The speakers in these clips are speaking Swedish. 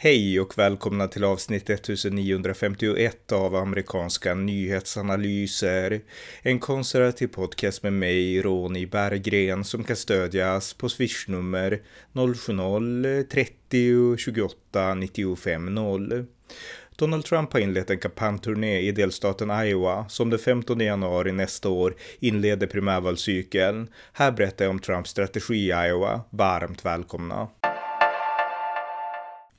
Hej och välkomna till avsnitt 1951 av amerikanska nyhetsanalyser. En konservativ podcast med mig, Ronny Berggren, som kan stödjas på swishnummer 070-30 28 95 0. Donald Trump har inlett en kampanjturné i delstaten Iowa som den 15 januari nästa år inleder primärvalscykeln. Här berättar jag om Trumps strategi i Iowa. Varmt välkomna!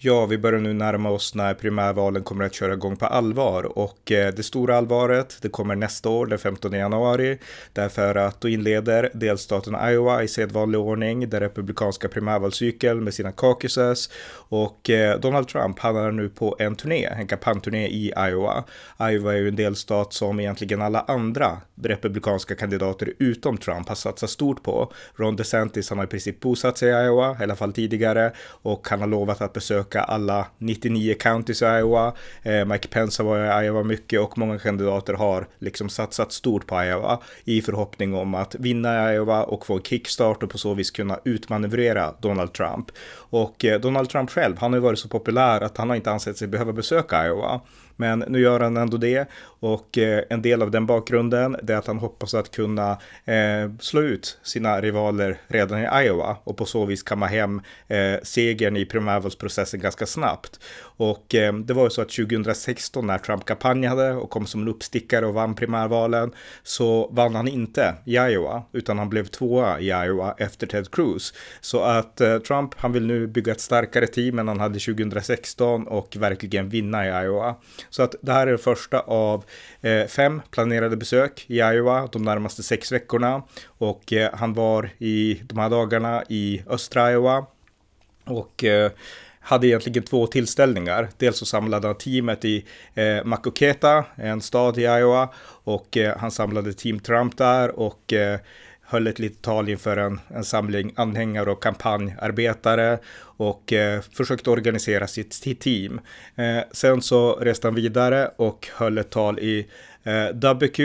Ja, vi börjar nu närma oss när primärvalen kommer att köra igång på allvar och eh, det stora allvaret, det kommer nästa år, den 15 januari, därför att då inleder delstaten Iowa i sedvanlig ordning den republikanska primärvalscykeln med sina caucuses och eh, Donald Trump, han är nu på en turné, en kampanjturné i Iowa. Iowa är ju en delstat som egentligen alla andra republikanska kandidater utom Trump har satsat stort på. Ron DeSantis, han har i princip bosatt sig i Iowa, i alla fall tidigare, och han har lovat att besöka besöka alla 99 counties i Iowa. Eh, Mike Pence har varit i Iowa mycket och många kandidater har liksom satsat stort på Iowa i förhoppning om att vinna Iowa och få en kickstart och på så vis kunna utmanövrera Donald Trump. Och eh, Donald Trump själv, han har ju varit så populär att han har inte ansett sig behöva besöka Iowa. Men nu gör han ändå det och eh, en del av den bakgrunden är att han hoppas att kunna eh, slå ut sina rivaler redan i Iowa och på så vis kamma hem eh, segern i primärvalsprocessen ganska snabbt. Och det var ju så att 2016 när Trump kampanjade och kom som en uppstickare och vann primärvalen så vann han inte i Iowa utan han blev tvåa i Iowa efter Ted Cruz. Så att Trump, han vill nu bygga ett starkare team än han hade 2016 och verkligen vinna i Iowa. Så att det här är det första av eh, fem planerade besök i Iowa de närmaste sex veckorna. Och eh, han var i de här dagarna i östra Iowa. Och eh, hade egentligen två tillställningar. Dels så samlade han teamet i eh, Makoketa, en stad i Iowa, och eh, han samlade Team Trump där och eh, höll ett litet tal inför en, en samling anhängare och kampanjarbetare och eh, försökte organisera sitt team. Eh, sen så reste han vidare och höll ett tal i eh, WQ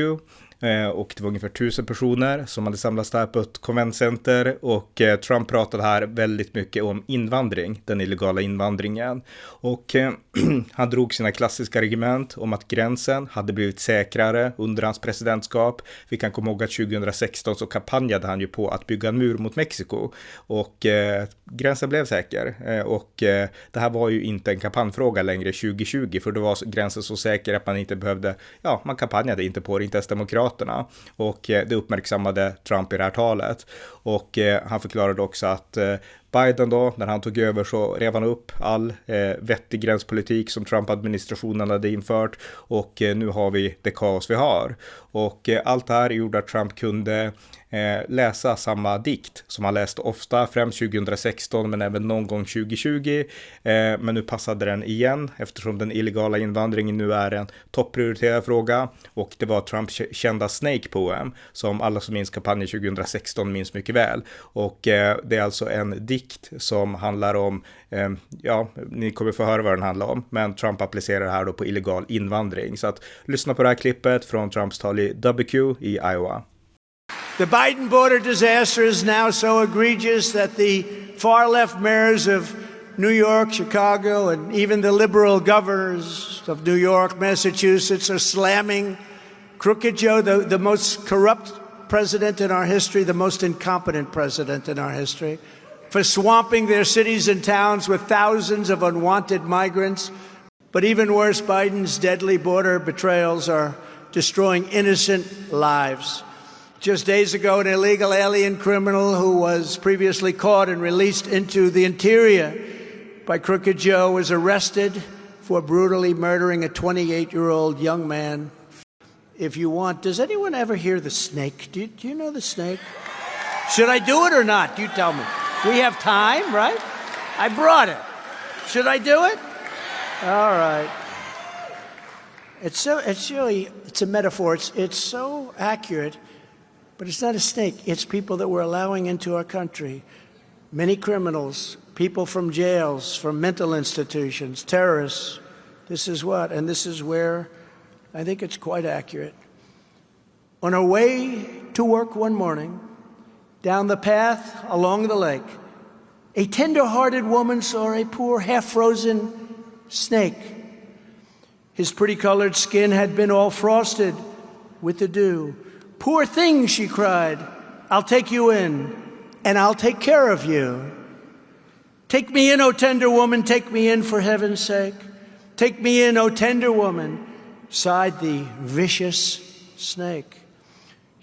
Eh, och det var ungefär tusen personer som hade samlats där på ett konventcenter och eh, Trump pratade här väldigt mycket om invandring, den illegala invandringen. Och eh, han drog sina klassiska argument om att gränsen hade blivit säkrare under hans presidentskap. Vi kan komma ihåg att 2016 så kampanjade han ju på att bygga en mur mot Mexiko och gränsen blev säker. och det här var ju inte en kampanjfråga längre 2020 för då var gränsen så säker att man inte behövde, ja, man kampanjade inte på det, inte ens demokrater Demokraterna. Och eh, det uppmärksammade Trump i det här talet. Och eh, han förklarade också att eh, Biden då, när han tog över så rev han upp all eh, vettig gränspolitik som Trump-administrationen hade infört och eh, nu har vi det kaos vi har. Och eh, allt det här gjorde att Trump kunde eh, läsa samma dikt som han läste ofta, främst 2016 men även någon gång 2020. Eh, men nu passade den igen eftersom den illegala invandringen nu är en topprioriterad fråga och det var Trumps kända Snake Poem som alla som minns kampanjen 2016 minns mycket väl. Och eh, det är alltså en dikt som handlar om, eh, ja, ni kommer få höra vad den handlar om, men Trump applicerar det här då på illegal invandring. Så att lyssna på det här klippet från Trumps tal i WQ i Iowa. The Biden border disaster is now so egregious that the far left mayors of New York, Chicago, and even the liberal governors of New York, Massachusetts are slamming Crooked Joe, the, the most corrupt president in our history, the most incompetent president in our history, for swamping their cities and towns with thousands of unwanted migrants. But even worse, Biden's deadly border betrayals are destroying innocent lives. Just days ago, an illegal alien criminal who was previously caught and released into the interior by Crooked Joe was arrested for brutally murdering a 28 year old young man. If you want, does anyone ever hear the snake? Do you, do you know the snake? Should I do it or not? You tell me. We have time, right? I brought it. Should I do it? All right. It's so. It's really. It's a metaphor. It's. It's so accurate but it's not a snake. It's people that we're allowing into our country. Many criminals, people from jails, from mental institutions, terrorists. This is what? And this is where I think it's quite accurate. On our way to work one morning, down the path along the lake, a tender hearted woman saw a poor, half frozen snake. His pretty colored skin had been all frosted with the dew. Poor thing, she cried, I'll take you in, and I'll take care of you. Take me in, O tender woman, take me in for heaven's sake. Take me in, O tender woman, sighed the vicious snake.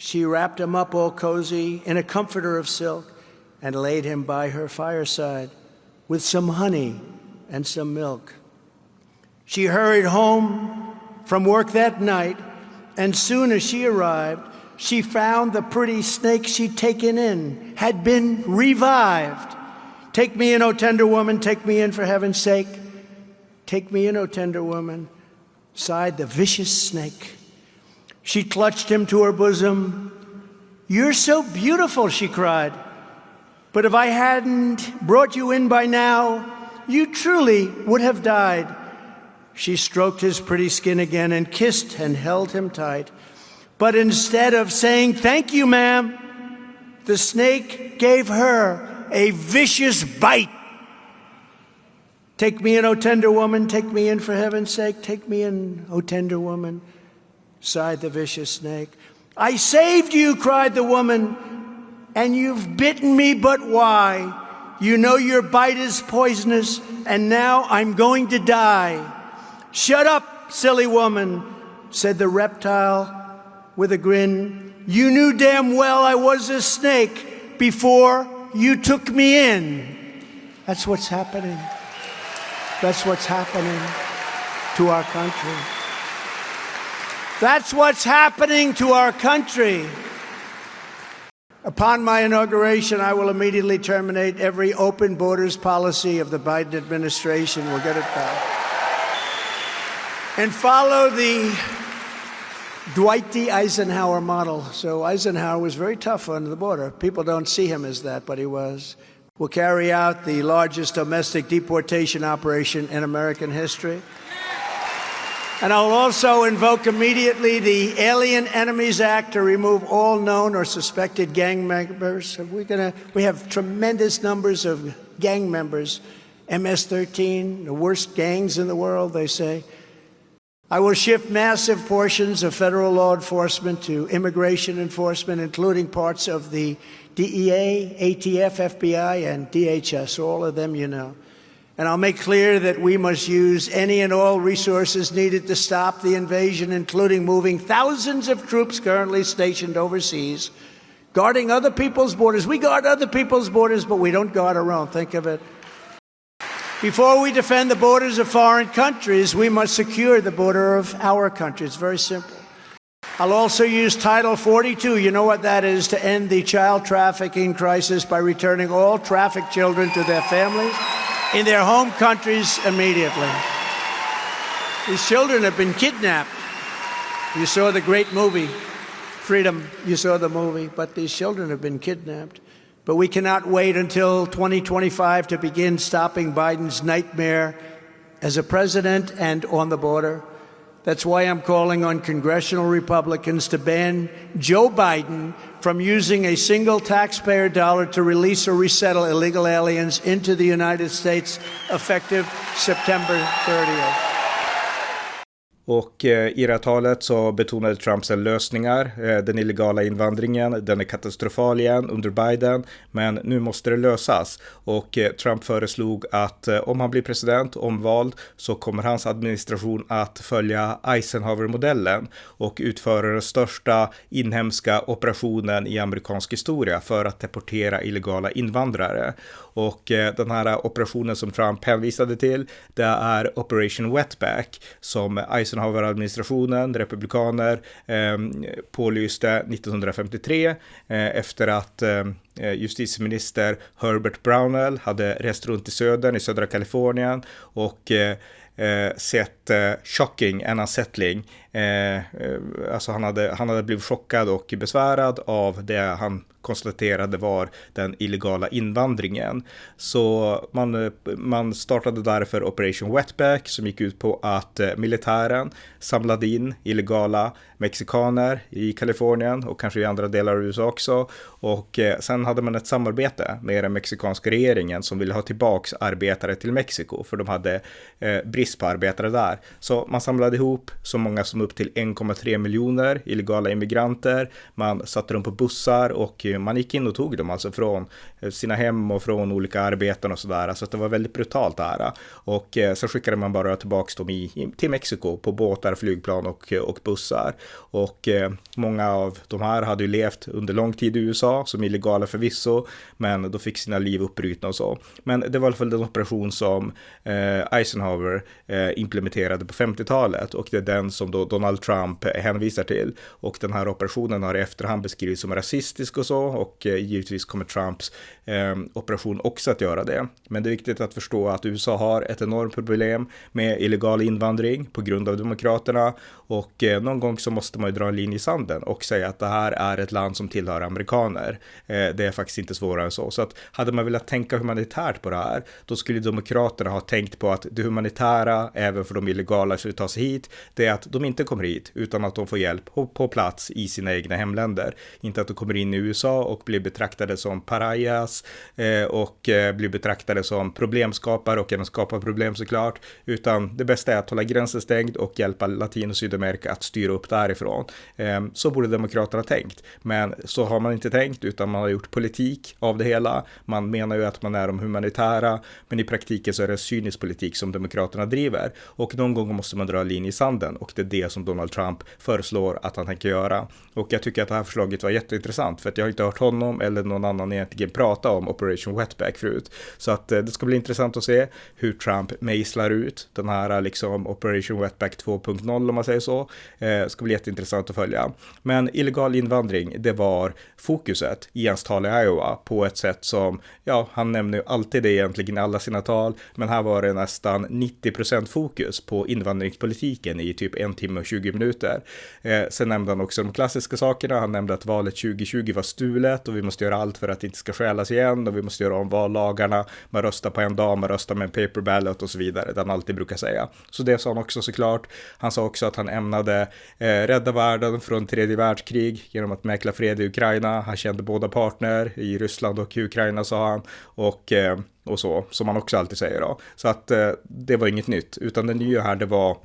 She wrapped him up all cozy in a comforter of silk and laid him by her fireside with some honey and some milk. She hurried home from work that night, and soon as she arrived, she found the pretty snake she'd taken in had been revived. Take me in, O tender woman, take me in for heaven's sake. Take me in, O tender woman, sighed the vicious snake. She clutched him to her bosom. You're so beautiful, she cried. But if I hadn't brought you in by now, you truly would have died. She stroked his pretty skin again and kissed and held him tight. But instead of saying, Thank you, ma'am, the snake gave her a vicious bite. Take me in, O tender woman, take me in for heaven's sake, take me in, O tender woman, sighed the vicious snake. I saved you, cried the woman, and you've bitten me, but why? You know your bite is poisonous, and now I'm going to die. Shut up, silly woman, said the reptile with a grin. You knew damn well I was a snake before you took me in. That's what's happening. That's what's happening to our country. That's what's happening to our country. Upon my inauguration, I will immediately terminate every open borders policy of the Biden administration. We'll get it back. And follow the Dwight D. Eisenhower model. So Eisenhower was very tough on the border. People don't see him as that, but he was. We'll carry out the largest domestic deportation operation in American history. And I'll also invoke immediately the Alien Enemies Act to remove all known or suspected gang members. We're gonna, we have tremendous numbers of gang members. MS 13, the worst gangs in the world, they say. I will shift massive portions of federal law enforcement to immigration enforcement, including parts of the DEA, ATF, FBI, and DHS, all of them you know. And I'll make clear that we must use any and all resources needed to stop the invasion, including moving thousands of troops currently stationed overseas, guarding other people's borders. We guard other people's borders, but we don't guard our own. Think of it. Before we defend the borders of foreign countries, we must secure the border of our country. It's very simple. I'll also use Title 42, you know what that is, to end the child trafficking crisis by returning all trafficked children to their families in their home countries immediately. These children have been kidnapped. You saw the great movie, Freedom, you saw the movie, but these children have been kidnapped. But we cannot wait until 2025 to begin stopping Biden's nightmare as a president and on the border. That's why I'm calling on congressional Republicans to ban Joe Biden from using a single taxpayer dollar to release or resettle illegal aliens into the United States effective September 30th. Och eh, i det här talet så betonade Trump sen lösningar. Eh, den illegala invandringen, den är katastrofal igen under Biden, men nu måste det lösas. Och eh, Trump föreslog att om han blir president, omvald, så kommer hans administration att följa Eisenhower-modellen och utföra den största inhemska operationen i amerikansk historia för att deportera illegala invandrare. Och eh, den här operationen som Trump hänvisade till, det är Operation Wetback som Eisenhower-administrationen, republikaner, eh, pålyste 1953 eh, efter att eh, eh, justitieminister Herbert Brownell hade rest runt i södern, i södra Kalifornien och eh, eh sett eh, shocking, en unsettling. Eh, alltså han hade, han hade blivit chockad och besvärad av det han konstaterade var den illegala invandringen. Så man, eh, man startade därför Operation Wetback som gick ut på att eh, militären samlade in illegala mexikaner i Kalifornien och kanske i andra delar av USA också. Och eh, sen hade man ett samarbete med den mexikanska regeringen som ville ha tillbaks arbetare till Mexiko för de hade brist på arbetare där. Så man samlade ihop så många som upp till 1,3 miljoner illegala immigranter. Man satte dem på bussar och man gick in och tog dem alltså från eh, sina hem och från olika arbeten och sådär. Så att det var väldigt brutalt det här. Och eh, så skickade man bara tillbaka dem i, till Mexiko på båtar, flygplan och, eh, och bussar. Och många av de här hade ju levt under lång tid i USA som illegala förvisso, men då fick sina liv uppbrutna och så. Men det var i alla fall den operation som Eisenhower implementerade på 50-talet och det är den som då Donald Trump hänvisar till. Och den här operationen har i efterhand beskrivits som rasistisk och så och eh, givetvis kommer Trumps eh, operation också att göra det. Men det är viktigt att förstå att USA har ett enormt problem med illegal invandring på grund av demokraterna och eh, någon gång så måste man ju dra en linje i sanden och säga att det här är ett land som tillhör amerikaner. Eh, det är faktiskt inte svårare än så. Så att hade man velat tänka humanitärt på det här, då skulle demokraterna ha tänkt på att det humanitära, även för de illegala som ta sig hit, det är att de inte kommer hit utan att de får hjälp på plats i sina egna hemländer. Inte att de kommer in i USA och blir betraktade som parias eh, och eh, blir betraktade som problemskapare och även skapar problem såklart, utan det bästa är att hålla gränsen stängd och hjälpa Latin och Sydamerika att styra upp därifrån. Ehm, så borde Demokraterna tänkt, men så har man inte tänkt, utan man har gjort politik av det hela. Man menar ju att man är de humanitära, men i praktiken så är det en cynisk politik som Demokraterna driver och någon gång måste man dra linje i sanden och det är det som Donald Trump föreslår att han tänker göra. Och jag tycker att det här förslaget var jätteintressant för att jag har inte hört honom eller någon annan egentligen prata om Operation Wetback förut. Så att eh, det ska bli intressant att se hur Trump mejslar ut den här eh, liksom Operation Wetback 2.0 om man säger så. Eh, det eh, ska bli jätteintressant att följa. Men illegal invandring, det var fokuset i hans tal i Iowa på ett sätt som, ja, han nämner ju alltid det egentligen i alla sina tal, men här var det nästan 90% fokus på invandringspolitiken i typ en timme och 20 minuter. Eh, sen nämnde han också de klassiska sakerna. Han nämnde att valet 2020 var stulet och vi måste göra allt för att det inte ska stjälas igen och vi måste göra om vallagarna. Man röstar på en dag, man röstar med en paper ballot och så vidare. Det han alltid brukar säga. Så det sa han också såklart. Han sa också att han ämnade eh, rädda världen från tredje världskrig genom att mäkla fred i Ukraina. Han kände båda partner i Ryssland och Ukraina sa han. Och eh, och så, som man också alltid säger då. Så att eh, det var inget nytt, utan det nya här det var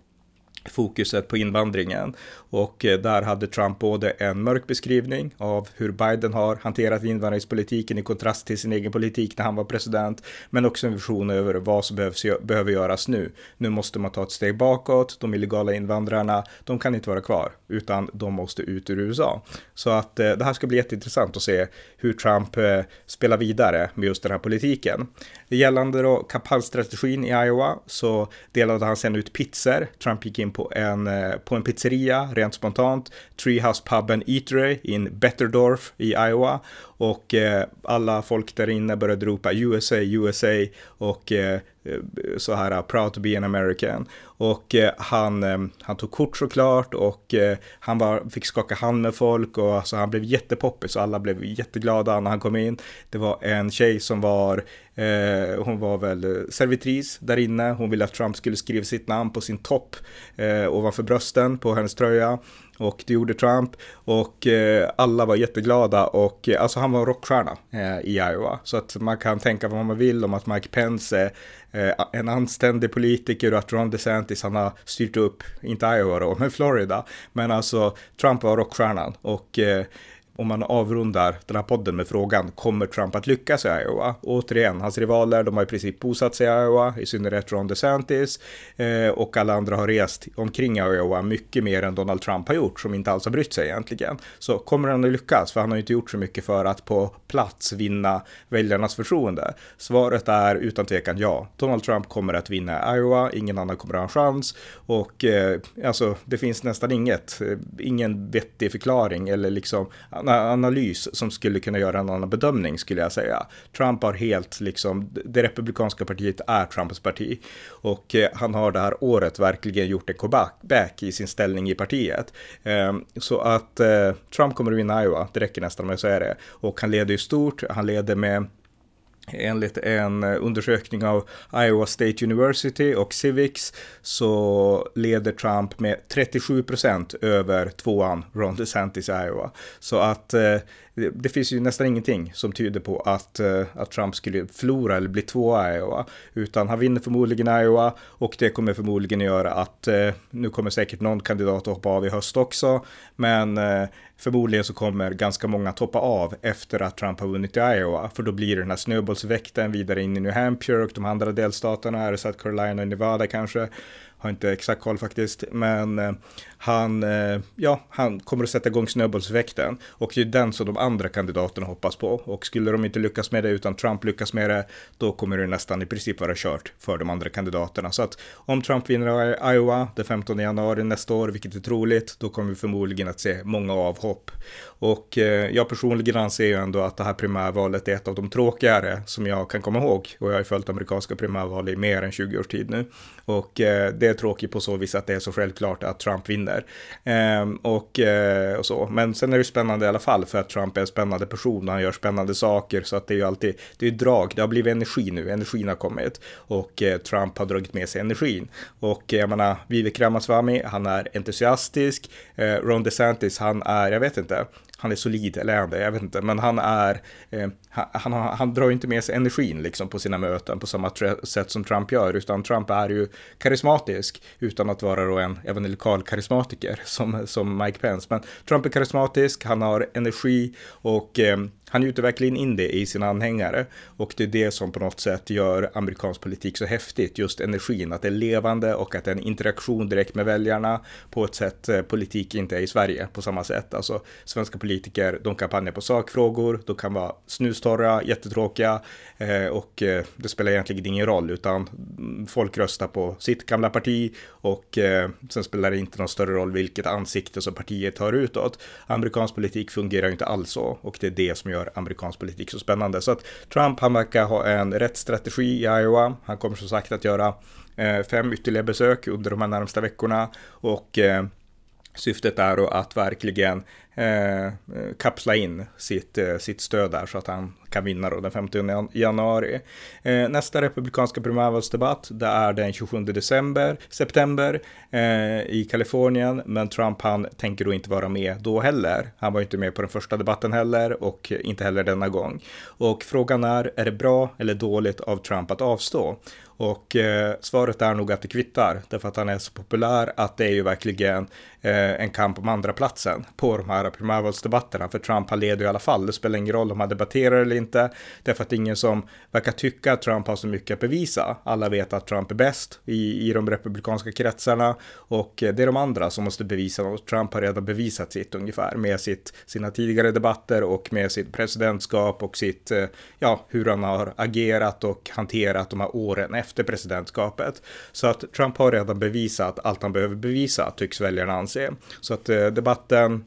fokuset på invandringen. Och eh, där hade Trump både en mörk beskrivning av hur Biden har hanterat invandringspolitiken i kontrast till sin egen politik när han var president, men också en vision över vad som behövs, behöver göras nu. Nu måste man ta ett steg bakåt, de illegala invandrarna, de kan inte vara kvar, utan de måste ut ur USA. Så att eh, det här ska bli jätteintressant att se hur Trump eh, spelar vidare med just den här politiken. Gällande då kampanjstrategin i Iowa så delade han sen ut pizzor. Trump gick in på en, eh, på en pizzeria rent spontant. Treehouse Pub Eatery in Betterdorf i Iowa. Och eh, alla folk där inne började ropa USA, USA och eh, Eh, så här proud to be an American. Och eh, han, eh, han tog kort såklart och han var, fick skaka hand med folk och alltså, han blev jättepoppis och alla blev jätteglada när han kom in. Det var en tjej som var, eh, hon var väl servitris där inne. Hon ville att Trump skulle skriva sitt namn på sin topp eh, ovanför brösten på hennes tröja. Och det gjorde Trump och eh, alla var jätteglada och eh, alltså han var rockstjärna eh, i Iowa. Så att man kan tänka vad man vill om att Mike Pence är eh, en anständig politiker och att Ron DeSantis han har styrt upp, inte Iowa då, men Florida. Men alltså Trump var rockstjärnan och eh, om man avrundar den här podden med frågan, kommer Trump att lyckas i Iowa? återigen, hans rivaler, de har i princip bosatt sig i Iowa, i synnerhet Ron DeSantis, eh, och alla andra har rest omkring Iowa mycket mer än Donald Trump har gjort, som inte alls har brytt sig egentligen. Så kommer han att lyckas? För han har ju inte gjort så mycket för att på plats vinna väljarnas förtroende. Svaret är utan tvekan ja. Donald Trump kommer att vinna Iowa, ingen annan kommer att ha en chans, och eh, alltså det finns nästan inget, eh, ingen vettig förklaring eller liksom analys som skulle kunna göra en annan bedömning skulle jag säga. Trump har helt liksom, det republikanska partiet är Trumps parti och eh, han har det här året verkligen gjort en comeback i sin ställning i partiet. Eh, så att eh, Trump kommer att vinna Iowa, det räcker nästan med att säga det. Och han leder ju stort, han leder med Enligt en eh, undersökning av Iowa State University och Civics så leder Trump med 37 procent över tvåan Ron DeSantis i Iowa. Så att eh, det, det, finns ju nästan ingenting som tyder på att, eh, att Trump skulle förlora eller bli tvåa i Iowa. Utan han vinner förmodligen Iowa och det kommer förmodligen göra att eh, nu kommer säkert någon kandidat att hoppa av i höst också. Men eh, förmodligen så kommer ganska många att hoppa av efter att Trump har vunnit i Iowa. För då blir det den här snöbollsväkten vidare in i New Hampshire och de andra delstaterna, är det South Carolina och Nevada kanske har inte exakt koll faktiskt, men eh, han, eh, ja, han kommer att sätta igång snöbollseffekten och det är den som de andra kandidaterna hoppas på. Och skulle de inte lyckas med det utan Trump lyckas med det, då kommer det nästan i princip vara kört för de andra kandidaterna. Så att om Trump vinner Iowa den 15 januari nästa år, vilket är troligt, då kommer vi förmodligen att se många avhopp. Och eh, jag personligen anser ju ändå att det här primärvalet är ett av de tråkigare som jag kan komma ihåg. Och jag har ju följt amerikanska primärval i mer än 20 års tid nu. Och det det är tråkigt på så vis att det är så självklart att Trump vinner. Eh, och, eh, och så. Men sen är det spännande i alla fall för att Trump är en spännande person och han gör spännande saker. Så att det är ju alltid, det är drag, det har blivit energi nu, energin har kommit. Och eh, Trump har dragit med sig energin. Och eh, jag menar, Vivek Ramaswamy, han är entusiastisk. Eh, Ron DeSantis, han är, jag vet inte, han är solid, eller är han det? Jag vet inte, men han är, eh, han, han, han, drar inte med sig energin liksom på sina möten på samma sätt som Trump gör, utan Trump är ju karismatisk utan att vara då en evangelikal karismatiker som, som Mike Pence. Men Trump är karismatisk, han har energi och eh, han gjuter verkligen in det i sina anhängare och det är det som på något sätt gör amerikansk politik så häftigt, just energin, att det är levande och att det är en interaktion direkt med väljarna på ett sätt eh, politik inte är i Sverige på samma sätt. Alltså svenska politiker, de kampanjar på sakfrågor, de kan vara snustorra, jättetråkiga eh, och eh, det spelar egentligen ingen roll utan folk röstar på sitt gamla parti och eh, sen spelar det inte någon större roll vilket ansikte som partiet har utåt. Amerikansk politik fungerar ju inte alls så och det är det som gör amerikansk politik så spännande. Så att Trump, han verkar ha en rätt strategi i Iowa. Han kommer som sagt att göra fem ytterligare besök under de här närmsta veckorna och syftet är då att verkligen Eh, eh, kapsla in sitt, eh, sitt stöd där så att han kan vinna då den 15 januari. Eh, nästa republikanska primärvalsdebatt, det är den 27 december, september eh, i Kalifornien, men Trump han tänker då inte vara med då heller. Han var inte med på den första debatten heller och inte heller denna gång. Och frågan är, är det bra eller dåligt av Trump att avstå? Och eh, svaret är nog att det kvittar, därför att han är så populär att det är ju verkligen eh, en kamp om andra platsen på de här primärvalsdebatterna. För Trump han leder i alla fall, det spelar ingen roll om han debatterar eller inte, därför att det är ingen som verkar tycka att Trump har så mycket att bevisa. Alla vet att Trump är bäst i, i de republikanska kretsarna och det är de andra som måste bevisa något. Trump har redan bevisat sitt ungefär med sitt, sina tidigare debatter och med sitt presidentskap och sitt, eh, ja, hur han har agerat och hanterat de här åren efter presidentskapet. Så att Trump har redan bevisat allt han behöver bevisa, tycks väljarna anse. Så att eh, debatten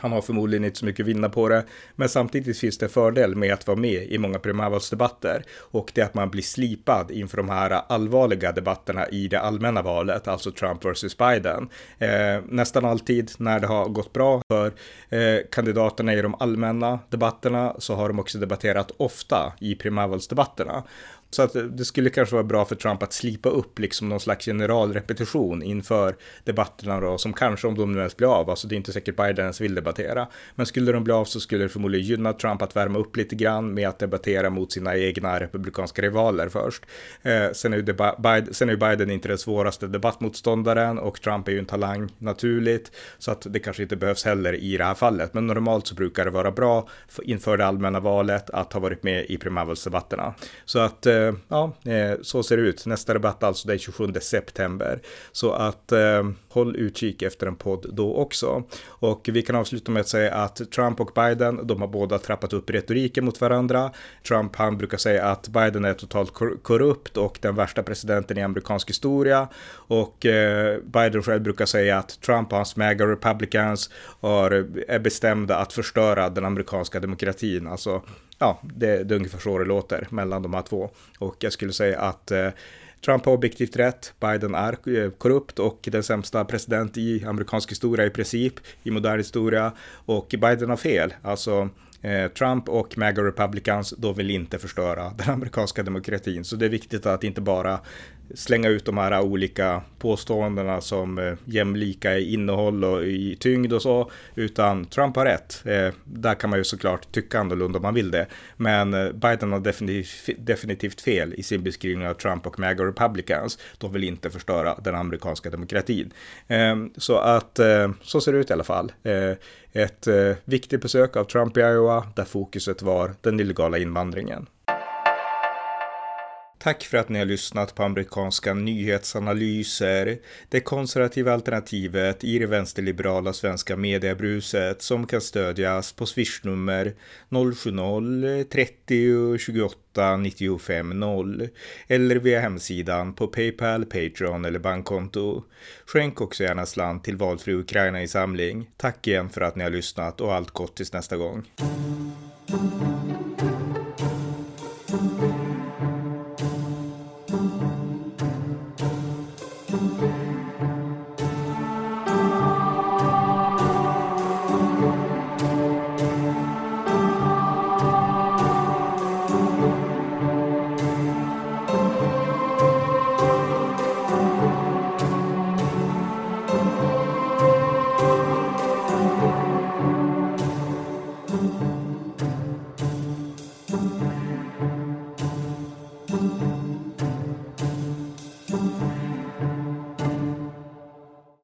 han har förmodligen inte så mycket att vinna på det, men samtidigt finns det fördel med att vara med i många primärvalsdebatter och det är att man blir slipad inför de här allvarliga debatterna i det allmänna valet, alltså Trump versus Biden. Eh, nästan alltid när det har gått bra för eh, kandidaterna i de allmänna debatterna så har de också debatterat ofta i primärvalsdebatterna. Så att det skulle kanske vara bra för Trump att slipa upp liksom någon slags generalrepetition inför debatterna då, som kanske om de nu ens blir av, alltså det är inte säkert Biden ens vill debattera. Men skulle de bli av så skulle det förmodligen gynna Trump att värma upp lite grann med att debattera mot sina egna republikanska rivaler först. Eh, sen, är ju Biden, sen är ju Biden inte den svåraste debattmotståndaren och Trump är ju en talang naturligt, så att det kanske inte behövs heller i det här fallet. Men normalt så brukar det vara bra inför det allmänna valet att ha varit med i primärvalsdebatterna. Så att eh, Eh, ja, eh, så ser det ut. Nästa debatt alltså den 27 september. Så att eh, håll utkik efter en podd då också. Och vi kan avsluta med att säga att Trump och Biden, de har båda trappat upp retoriken mot varandra. Trump, han brukar säga att Biden är totalt korrupt och den värsta presidenten i amerikansk historia. Och eh, Biden själv brukar säga att Trump och hans mega republicans har, eh, är bestämda att förstöra den amerikanska demokratin. Alltså, ja, det, det är ungefär så det låter mellan de här två. Och jag skulle säga att eh, Trump har objektivt rätt, Biden är eh, korrupt och den sämsta president i amerikansk historia i princip, i modern historia. Och Biden har fel, alltså eh, Trump och MAGA Republicans, då vill inte förstöra den amerikanska demokratin. Så det är viktigt att inte bara slänga ut de här olika påståendena som eh, jämlika i innehåll och i tyngd och så, utan Trump har rätt. Eh, där kan man ju såklart tycka annorlunda om man vill det, men eh, Biden har definitivt, definitivt fel i sin beskrivning av Trump och MAGA Republicans. De vill inte förstöra den amerikanska demokratin. Ehm, så att så ser det ut i alla fall. Ett viktigt besök av Trump i Iowa där fokuset var den illegala invandringen. Tack för att ni har lyssnat på amerikanska nyhetsanalyser, det konservativa alternativet i det vänsterliberala svenska mediebruset som kan stödjas på swishnummer 070-30 28 95 0 eller via hemsidan på Paypal, Patreon eller bankkonto. Skänk också gärna slant till valfri Ukraina i samling. Tack igen för att ni har lyssnat och allt gott tills nästa gång.